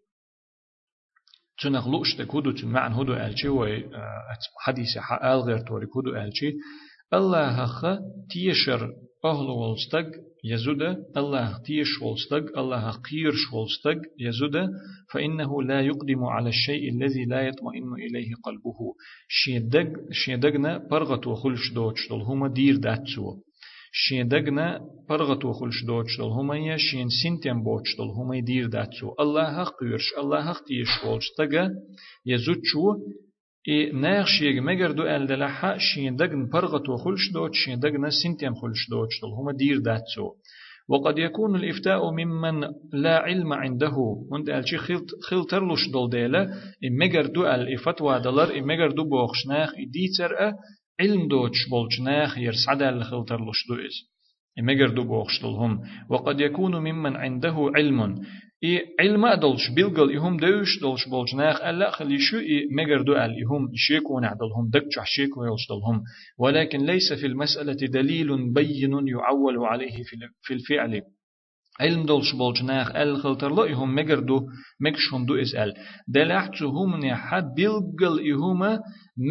تنغلوش تكودو تنمعن هدو ألشي وحديث حقال غير توري كودو ألشي الله خ تيشر أهل والستق يزود الله تيش والستق الله قيرش والستق يزود فإنه لا يقدم على الشيء الذي لا يطمئن إليه قلبه. شيدق شيدقنا برغت وخلش دوتش هما دير داتسو شين دقنا برغت وخلش دوتش دل هما شين سنتين بوتش دل هما دير داتسو الله حق قيرش الله حق تيش ولش تغا يزوتشو إي ناخش يج مگر دو ال دلحا شين دقن برغت وخلش دوت شين دقنا سنتين خلش دوتش دل هما دير داتسو وقد يكون الإفتاء ممن لا علم عنده. وانت ألشي خلتر لش دول ديلا إمجر دو الإفتوى دلر إمجر دو بوخشناخ إديتر علم دوتش بولجناخ يرسعد الخلتر لشدوئز إمجر دو بوخشتلهم وقد يكون ممن عنده علم إي علم أدلش بلغل إهم دوش دلش بولجناخ ألا خليشو إي مجر دو أل إهم شيكون عدلهم دكش شيكو يلشدلهم ولكن ليس في المسألة دليل بين يعول عليه في الفعل علم دولش بولجناخ ال خلتر لو إهم مجر دو مكشهم دو إز أل دلحت هم نحا بلغل إهما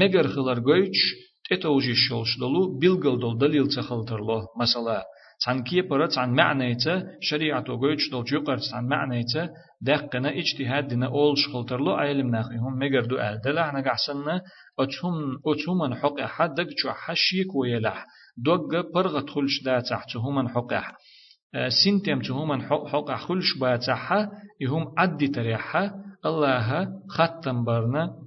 مجر خلر جويتش تتوجي شولش دلو بيلغل دل دليل تخلتر له مثلا عن كي برت عن معنيته شريعة وجوج دل جقر عن معنيته دقنا اجتهاد دنا أول شخلتر له علم ناخيهم مجر دو أل دلع نقعسنا أتهم أتهم حق أحد دق شو حشيك ويلح دوغ برغ تخلش دا تحتهم حق أحد سنتم تهم حق خلش باتحا يهم عدي تريحا الله ختم برنا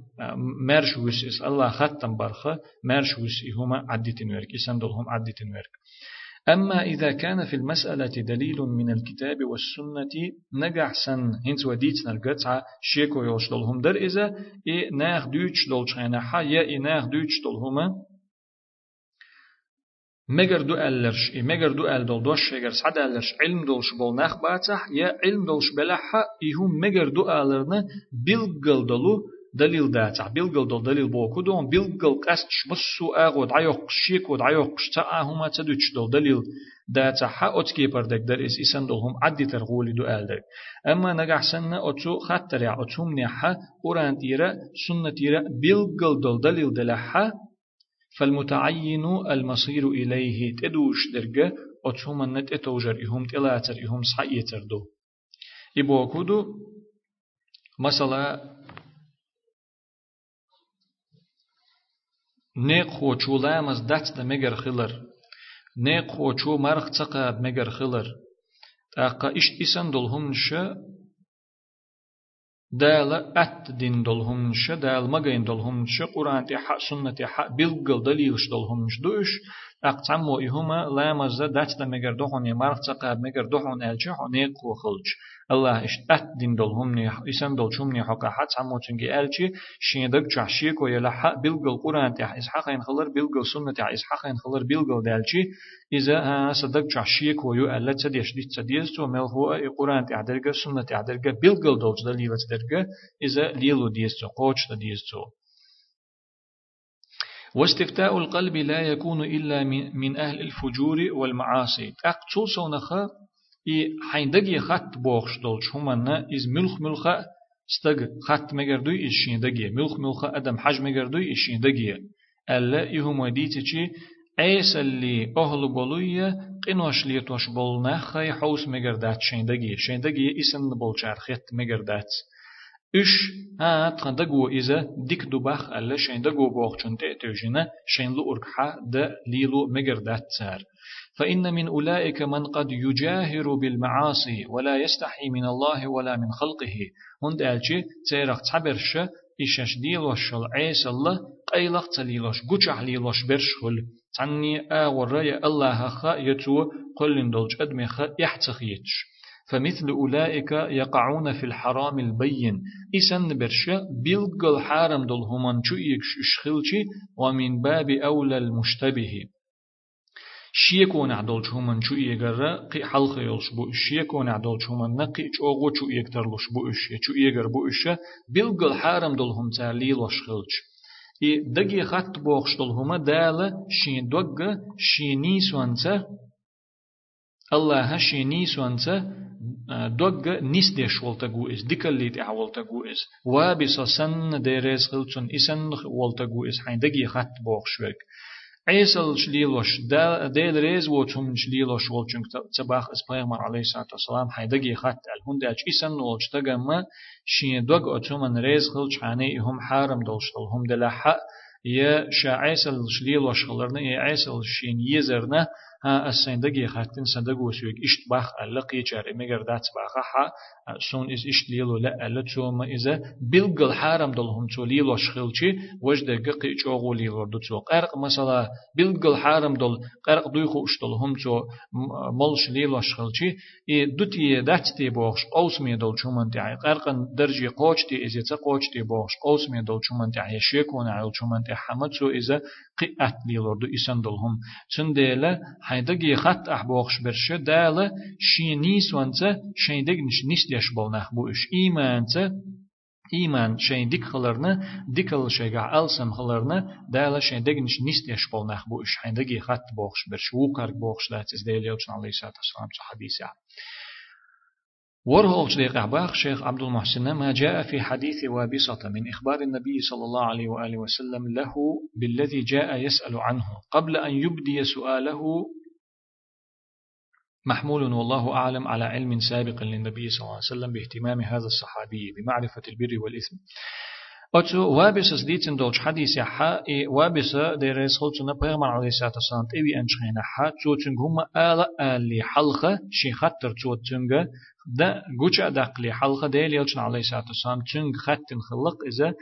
مرش وس إس الله ختم برخة مرش وس هما عدتين ورك إسم دولهم عدتين ورك أما إذا كان في المسألة دليل من الكتاب والسنة نجح سن هنت وديت نرجع شيكو يوش دولهم در إذا إي ناخ دوتش دولش حا يا إي ناخ دوتش دولهما مگر دو ألرش إي مگر دو أل دول دوش شجر سعد ألرش علم دولش بول ناخ باتح يا علم دولش بلحا إيهم مگر دو ألرنا بيلقل دولو دليل داتع بيلقل دل دليل بو كدون بيلقل قستش مسو اغو دعيوق شيك ودعيوق شتا هما تدوش دل دليل داتع حا اتكي بردك در إس اسن دلهم عدي ترغولي دو آلدك أما نجح سنة اتو خطر يا اتهم نحا قرآن تيرا سنة تيرا بيلقل دل دليل دلحا فالمتعين المصير إليه تدوش درجة اتهم النت إتوجر إهم تلاتر إهم صحيتر دو. إبو كدو مثلا نيق خو چو لامز دات دا مگر خلر نيق خو چو مرخ تقاب مگر خلر تاقا اشت اسن دلهم نشا دال أت دين دلهم نشا دال مغين دلهم نشا قرآن تحا سنة تحا بلغل دليلش دلهم نش دوش أقتمو إهما لا مزا دات دا مگر دوحون يمارخ تقاب مگر دوحون ألجح ونيق خو خلج الله أت دين دلهم ني إسان دلشم ني حقا حد عمو تنجي ألجي شيندك جحشيك ويلا حق بلغل قرآن تحا إسحاق ينخلر بلغل سنة تحا إسحاق ينخلر بلغل دالجي إذا صدق جحشيك ويو ألا تديش دي تديش تو مل هو قرآن تحا درجة سنة تحا درجة بلغل دلج دليل درجة إذا ليلو ديس تو قوش ديس تو واستفتاء القلب لا يكون إلا من أهل الفجور والمعاصي. أقصو سونخا إي حيندقي خط بوخش دولش همنا إز ملخ ملخا استغ خط مگردوی إز شيندقي ملخ ملخا أدم حج مگردوی إز شيندقي ألا إهم وديتشي عيس اللي أهل بولوية قنوش لي توش بولنا خي حوس مگردات شيندقي شيندقي إسن بولشار خط مگردات إش ها تخندقو إذا ديك دوباخ ألا شين دقو بوخ چون تأتوجنا شين لو أركحا دا ليلو مقردات تار فإن من أولئك من قد يجاهر بالمعاصي ولا يستحي من الله ولا من خلقه. هند ألجي تيرق تعبرش إشاش ديلوش عيس الله قيلق تليلوش قجح ليلوش برشهل. تعني آور الله خا يتو قل دولج أدمي خا يحتخيتش فمثل أولئك يقعون في الحرام البين. إسن برشا بلغ الحرام دول همان شو ومن باب أولى المشتبه. شيكون عدل شومن شو يجر قي حلق يلش بو شيكون عدل شومن نقي اوغو شو يكتر لش بو اش شو يجر بو اش بلغ الحرام دول هم تعليل وشخلش إي دقي خط بوخش دول هما دالة شين دوغ شيني سوانتا الله شيني سوانتا دوغ نيس ديش والتغو اس ديكاليت اع والتغو اس وابس سن ديريز خلچن اسن والتغو اس حيندگي خط بوخ شوك عيسل شليلوش ديل ريز وچم شليلوش والچن تباخ اس پیغمبر عليه الصلاه والسلام حيندگي خط الهند اچ اسن والچتگما شين دوغ اچمن ريز خلچ حاني هم حارم دولشتل هم دلح يا شاعيسل شليلوش خلرنا يا عيسل شين يزرنا ها السندقي خاتن سندقو سويك اشت باخ اللقي جار مگر دات باخ ها سون إز إشت ليلو لا ألا توما إذا بلغل حارم دلهم تو ليلو شخلشي وجد ققي جوغو ليلو دو تو. قرق مثلا بلغل حارم دل قرق دويخو اشتلهم تو ملش ليلو شخلشي إي دوتي داتتي بوخش قوس مي دل چومن تعي قرق درجي قوچتي إزيتا قوچتي بوخش قوس مي دل چومن تعي شيكون عيل چومن تعي حمد إذا قئت ليلو دو إسان دلهم چنديلا حيدقي خط أحبوخش برشة دالة شينيس وانتا شيندق نش نش يش بولنخ بو إش إيمان إيمان شين ديك خلرنا ديكل شيغا ألسم خلرنا دالا شين دقنش نيست يش بولنخ بو إش حين دقي خط بوخش برش وقرق بوخش لات إز ديل يوتشن عليه الصلاة والسلام حديث يعني ورهولش ديق أحباخ شيخ عبد المحسن ما جاء في حديث وابصة من إخبار النبي صلى الله عليه وآله وسلم له بالذي جاء يسأل عنه قبل أن يبدي سؤاله. محمول والله أعلم على علم سابق للنبي صلى الله عليه وسلم باهتمام هذا الصحابي بمعرفة البر والإثم. أتو وابس سديتن دولش حديث حا إي وابس ديريس خلصنا بيغمر عليه الصلاة والسلام تبي أنشخين حا تو تنغ هم آل آلي حلقة شي خطر دا جوش أدقلي حلقة ديل يلشن عليه الصلاة والسلام تنغ خط خلق إذا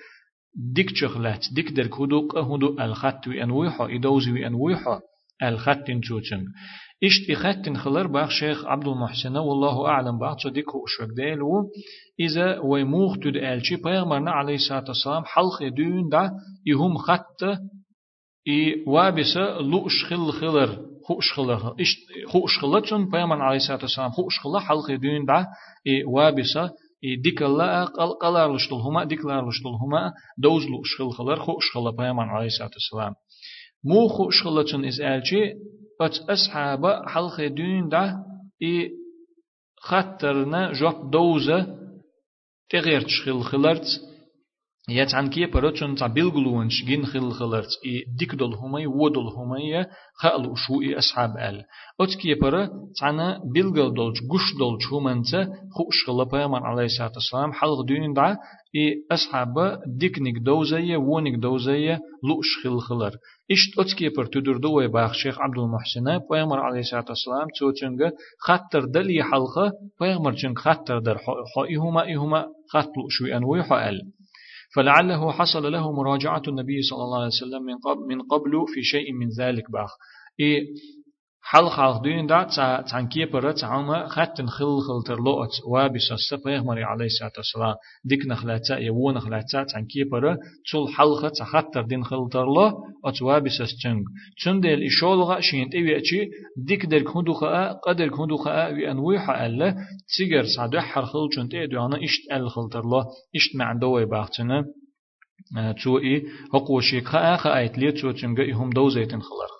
ديك شغلات ديك در كودوك هدو الخط وينويحو إدوزي وينويحو الخط توتن إشت إخت خلر باخ شيخ عبد المحسن والله أعلم باخ صديق وشوك ديلو إذا ويموخ تد ألشي بيغمرنا عليه الصلاة والسلام حلق دون دا يهم خط إي وابس لؤش خل خلر خوش خلر إشت خوش خلتون بيغمرنا عليه الصلاة والسلام خوش خلر حلق دون دا إي وابس إي ديك الله قل قلار لشتلهما ديك لار لشتلهما دوز لؤش خل خلر خوش خلر بيغمرنا عليه الصلاة والسلام مو خوش خلتون إز ألشي أت أصحاب حلق دين ده إي خطرنا جوب دوزة تغير تشخل خلرت يات عن كي برتشن تا بيلغلونش جين خل خلرت اي ديك دول همي ودول همي خالو شو اي اصحاب ال اوت كي برا تانا بيلغل دولج غش دولج همنت خوش خلا بيامر عليه الصلاه والسلام حلق دين دع اي اصحاب ديك نيك دوزيه ونيك دوزيه لوش خل خلر اشت اوت كي بر تدور دو باخ شيخ عبد المحسن بيامر عليه الصلاه والسلام توتشنغ خطر دلي حلقه بيامر چنگ خطر در خو ايهما خطلو شو انوي حال فلعله حصل له مراجعة النبي صلى الله عليه وسلم من قبل, من قبل في شيء من ذلك بأخ. إيه؟ حل خلق دين دا تان كي برا تعما خاتن خل خل ترلوت وابس السبيغ مري عليه الصلاة والسلام ديك نخلاتا يو نخلاتا تان كي برا تول حلقة تخطر دين خل ترلو ات وابس السجنگ چون دل إشولغا شينت إيوي أچي ديك در كندوخا قدر كندوخا وي أنويحا ألا تيجر سعدو حر خل چون تيدو أنا إشت أل خل ترلو إشت معندوي باختنا تو إي هقو شيكا آخا آيت ليه تو تنگا إهم دوزيتن خلر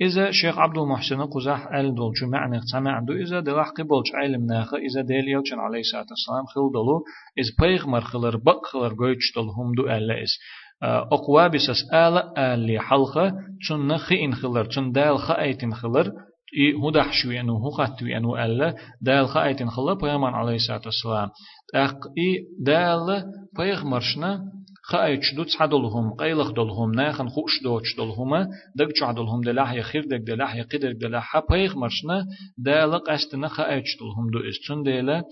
إذا شيخ عبد المحسن قزح أل دول شو معنى سمع عنده إذا دلح قبلش علم ناخ إذا ديل يوشن عليه الصلاة والسلام خل دلو إذ بيغمر خلر بق خلر قويتش دل هم دو ألا إس أقوى بسس آل آل حلقة تن خين خلر تن دال خايتن خلر إي هدح شوي أنو هو خطوي أنو ألا دال خايتن خلر بيغمر عليه الصلاة والسلام أق إي دال بيغمرشنا خايتش دوتس حدلهم قيلخ دلهم ناخن خوش دوتش دلهم دق چعدلهم دلاح يخير دق دلاح يقدر دلاح بيغ مرشنا دالق استنا خايتش دلهم دو استون ديلا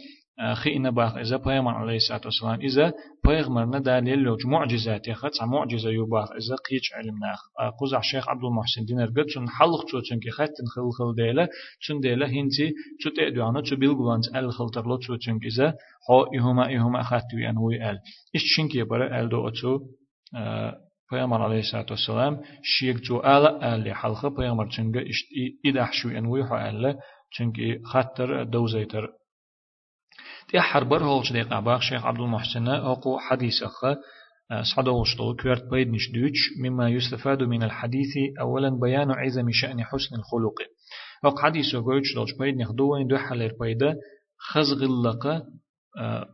خينا باخ إذا بيغمر عليه الصلاة والسلام إذا بيغمرنا دليل لوج معجزات يخت معجزة يباخ إذا قيش علم ناخ. قزع شيخ عبد المحسن دينر قد شن حلق شو چنكي خاتن خل خل ديلا شن ديلا هنتي شو تأدوانا شو بيلغوانت ال خل ترلو شو چنكي إذا هو إهما إهما خاتوي أن هو ال إيش شنكي يبرا ال دو أتو پیامبر علیه الصلاة والسلام شیک جو آل آل حلقه پیامبر چنگه اشت ایدح شو انوی حو آل چنگه خطر دوزیتر تي حربر هولش ديق عباق شيخ عبد المحسن أقو حديث أخ صعد وشطو كويرت بيد مش دوش مما يستفاد من الحديث أولا بيان عزم شأن حسن الخلق أق حديث وقويتش دوش بيد نخدوين دو حلير بيدا خزغلق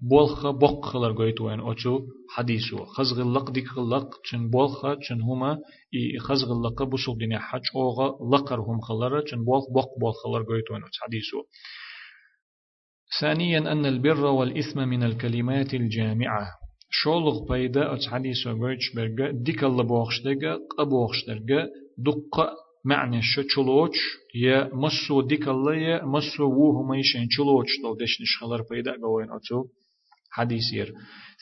بولخ بوق خلر قويت وين أوتو حديثو خزغلق ديك خلق چن بولخ چن هما إي خزغلق بوصل دنيا حج أوغا لقر هم خلر چن بولخ بوق بول خلر قويت وين أوتو حديثو ثانيا أن البر والإثم من الكلمات الجامعة. شولغ بيدا أتحديث وغيرش برغا ديك الله بوخشتغا قبوخشتغا دق معنى شچلوچ يا مسو ديك الله يا مسو وو هم يشين چلوچ. دو دشنش خلر بيدا غوين أتو حديث ير.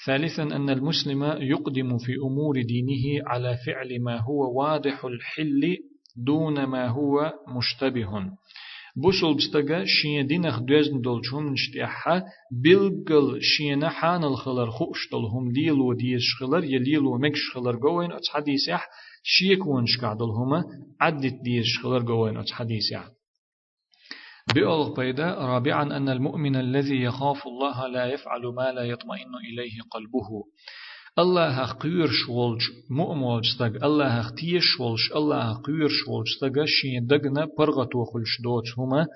ثالثا أن المسلم يقدم في أمور دينه على فعل ما هو واضح الحل دون ما هو مشتبه. شين دينخ دوزن دولچون نشتيحا بلغل شين حان الخلر خوش دلهم ليلو ديش خلر يليلو مكش خلر قوين اتس حديثيح شيك ونش قعدلهما عدت ديش خلر قوين اتس حديثيح بألغ بيدا رابعا أن المؤمن الذي يخاف الله لا يفعل ما لا يطمئن إليه قلبه. الله قير شولج مؤمول ستغ الله تيش شولج الله قير شولج ستغ شين دغنا برغتو خلش دوت هما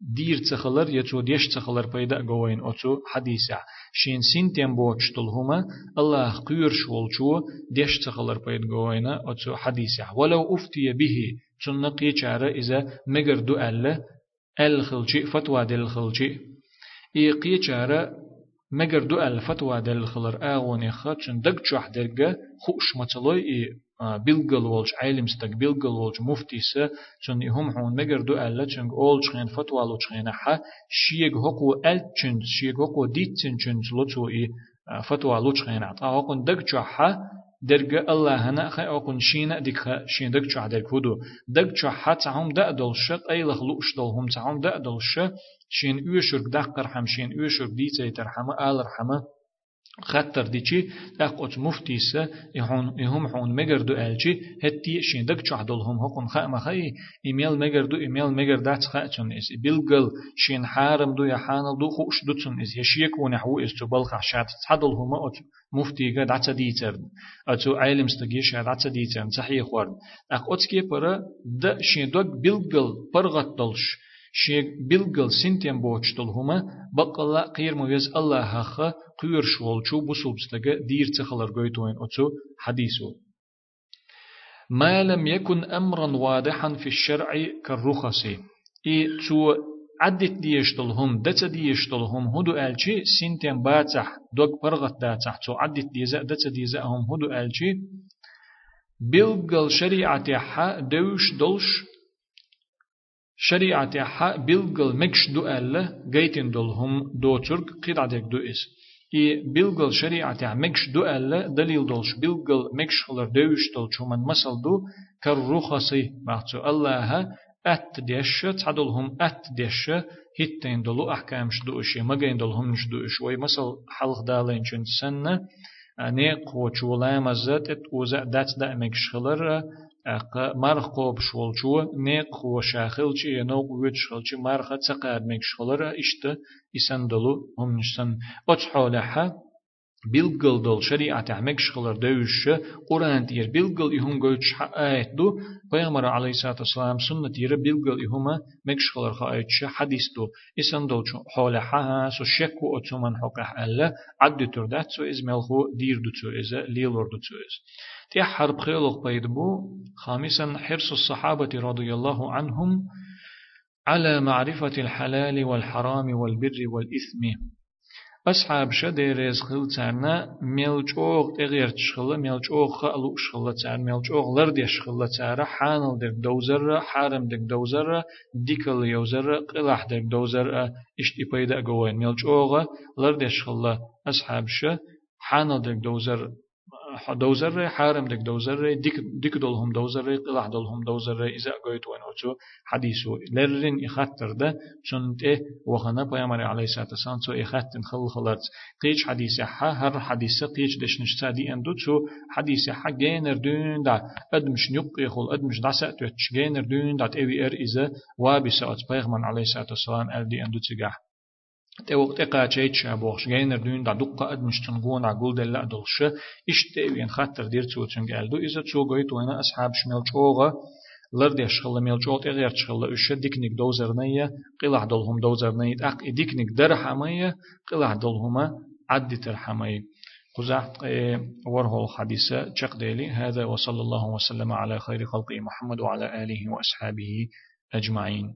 دير تخلر يتو ديش تخلر بيدا قوين أتو حديثة شين سنتين بوچتل هما الله قير شولجو ديش تخلر بيد قوين أتو حديثة ولو أفتي به تنقي چاره إذا مگر دو ألا الخلجي فتوى دل الخلجي إيقي چاره مگر دو الفتوى دل خلر آغوني خاتشن دق چوح درگه خوش مطلوي إي بيلغل ولج علم ستك بيلغل ولج مفتي چون هم حون مگر دو ألا چنگ أول چخين فتوى لو چخين حا شيگ حقو أل چن شيگ حقو ديت چن چن لو إي فتوى لو چخين عطا هقون دق چوح درجة الله هنا خي أقول شينا ديك شين دك شو عدل كودو دك شو حتى هم دا دلش أي لخلوش دلهم تعهم دا دلش شين يوشرك دقر هم شين يوشرك دي ترحمة آل رحمة خطر ديشي أقوت مفتيسة يهون يهم حون مجردو ألشي هتي شين دك شو عدلهم هقون خا ما خي إيميل مجردو إيميل مجر دات خا تون إس بيلقل شين حارم دو يحانل دو خوش دو تون إس يشيك ونحو إس تبال خشات تعدلهم أوت مفتي قد عتا ديتر أتو عالم استجيش عتا ديتر صحيح ورد أقوت كي برا د شين دوك بيلقل برغت دلش. شيك بلغل سنتين بوچتل هما بقلا قير مويز الله هخ قير شول چو بسوبستغ دير تخلر غويتوين اوتو حديثو ما لم يكن أمرا واضحا في الشرع كالرخص إي تو عدت ديشتلهم دت ديشتلهم هدو ألشي سنتين باتح دوغ برغت داتح تو عدت ديزا دت ديزاهم هدو ألشي بلغل شريعة حا دوش دولش شريعة حا بلغل مكش ألا جيتن دولهم دو ترك قيد عدك دو إس. إي بلغل شريعة مكش ألا دليل دولش بلغل مكش خلر دوش دولش ومن مسل دو كالرخصي معتو الله أت ديش تعدلهم أت ديش هتين دلو أحكام شدوشي مجين دلهم نشدوش وي مسل حلق دالين جن سنة نيق وشولا مزت ات وزأ دات دأ مكش خلر أق مرخ قوب شول شو نيق وشاخل شي ينوق ويتشخل شي مرخ تقاد مكش خلر إشت إسندلو هم نشتن أتحولها bilgil dol şeriat ahmek şıkılır dövüşü Kur'an diyer bilgil ihum göç ayet du Peygamber aleyhissalatu vesselam sünnet yeri bilgil ihuma mek şıkılır ayet şu hadis du isan dol şu hole ha so şekku otuman hokah alla addu turdat so izmelhu dir du tu ize lilur du tu iz تي حرب خيلق بيدبو خامسا حرص الصحابة رضي الله عنهم على معرفة الحلال والحرام والبر والإثم. أصحاب شديرز خل تارنا ملجوغ تغير تشخل ملجوغ خلو شخل تار ملجوغ لرد يشخل تار حانل دك دوزر حارم دك دوزر ديكل يوزر قلح دك دوزر إشتي بيدا قوين. ملجوغ لرد يشخل أصحاب ش حانل دك دوزر دوزر حارم دك دوزر ديك ديك دولهم دوزر قلح دولهم دوزر إذا قويت وين أوتو حديثو لرن يخطر ده چون ته وخنا پیامبر علیه الصلاة والسلام تو يخطن خل خلت قيش حديث ح هر حديث قيش دش نشتادي اندو تو حديث ح جينر دون دا أدمش نيق يخل أدمش داسه تو جينر دون دا اي إر إذا وابسات پیغمبر علیه الصلاة والسلام ألدي اندو تجاه وقت قا تشيتش ابوخش جينر دون دا دقة اد مش تنقون عقول دل دلش إيش تيوين خاطر دير تو تنقالدو اذا تو قويت وأنا اصحاب شمال چوغا لرد يشخل جوت اغير تشخل اش ديكنيك دوزرنية قلع دلهم دوزرنية اق ديكنيك درحمية قلع دلهما عد ترحمية قزحت ورهو الحديثة تشق ديلي هذا وصلى الله وسلم على خير خلقه محمد وعلى آله وأصحابه أجمعين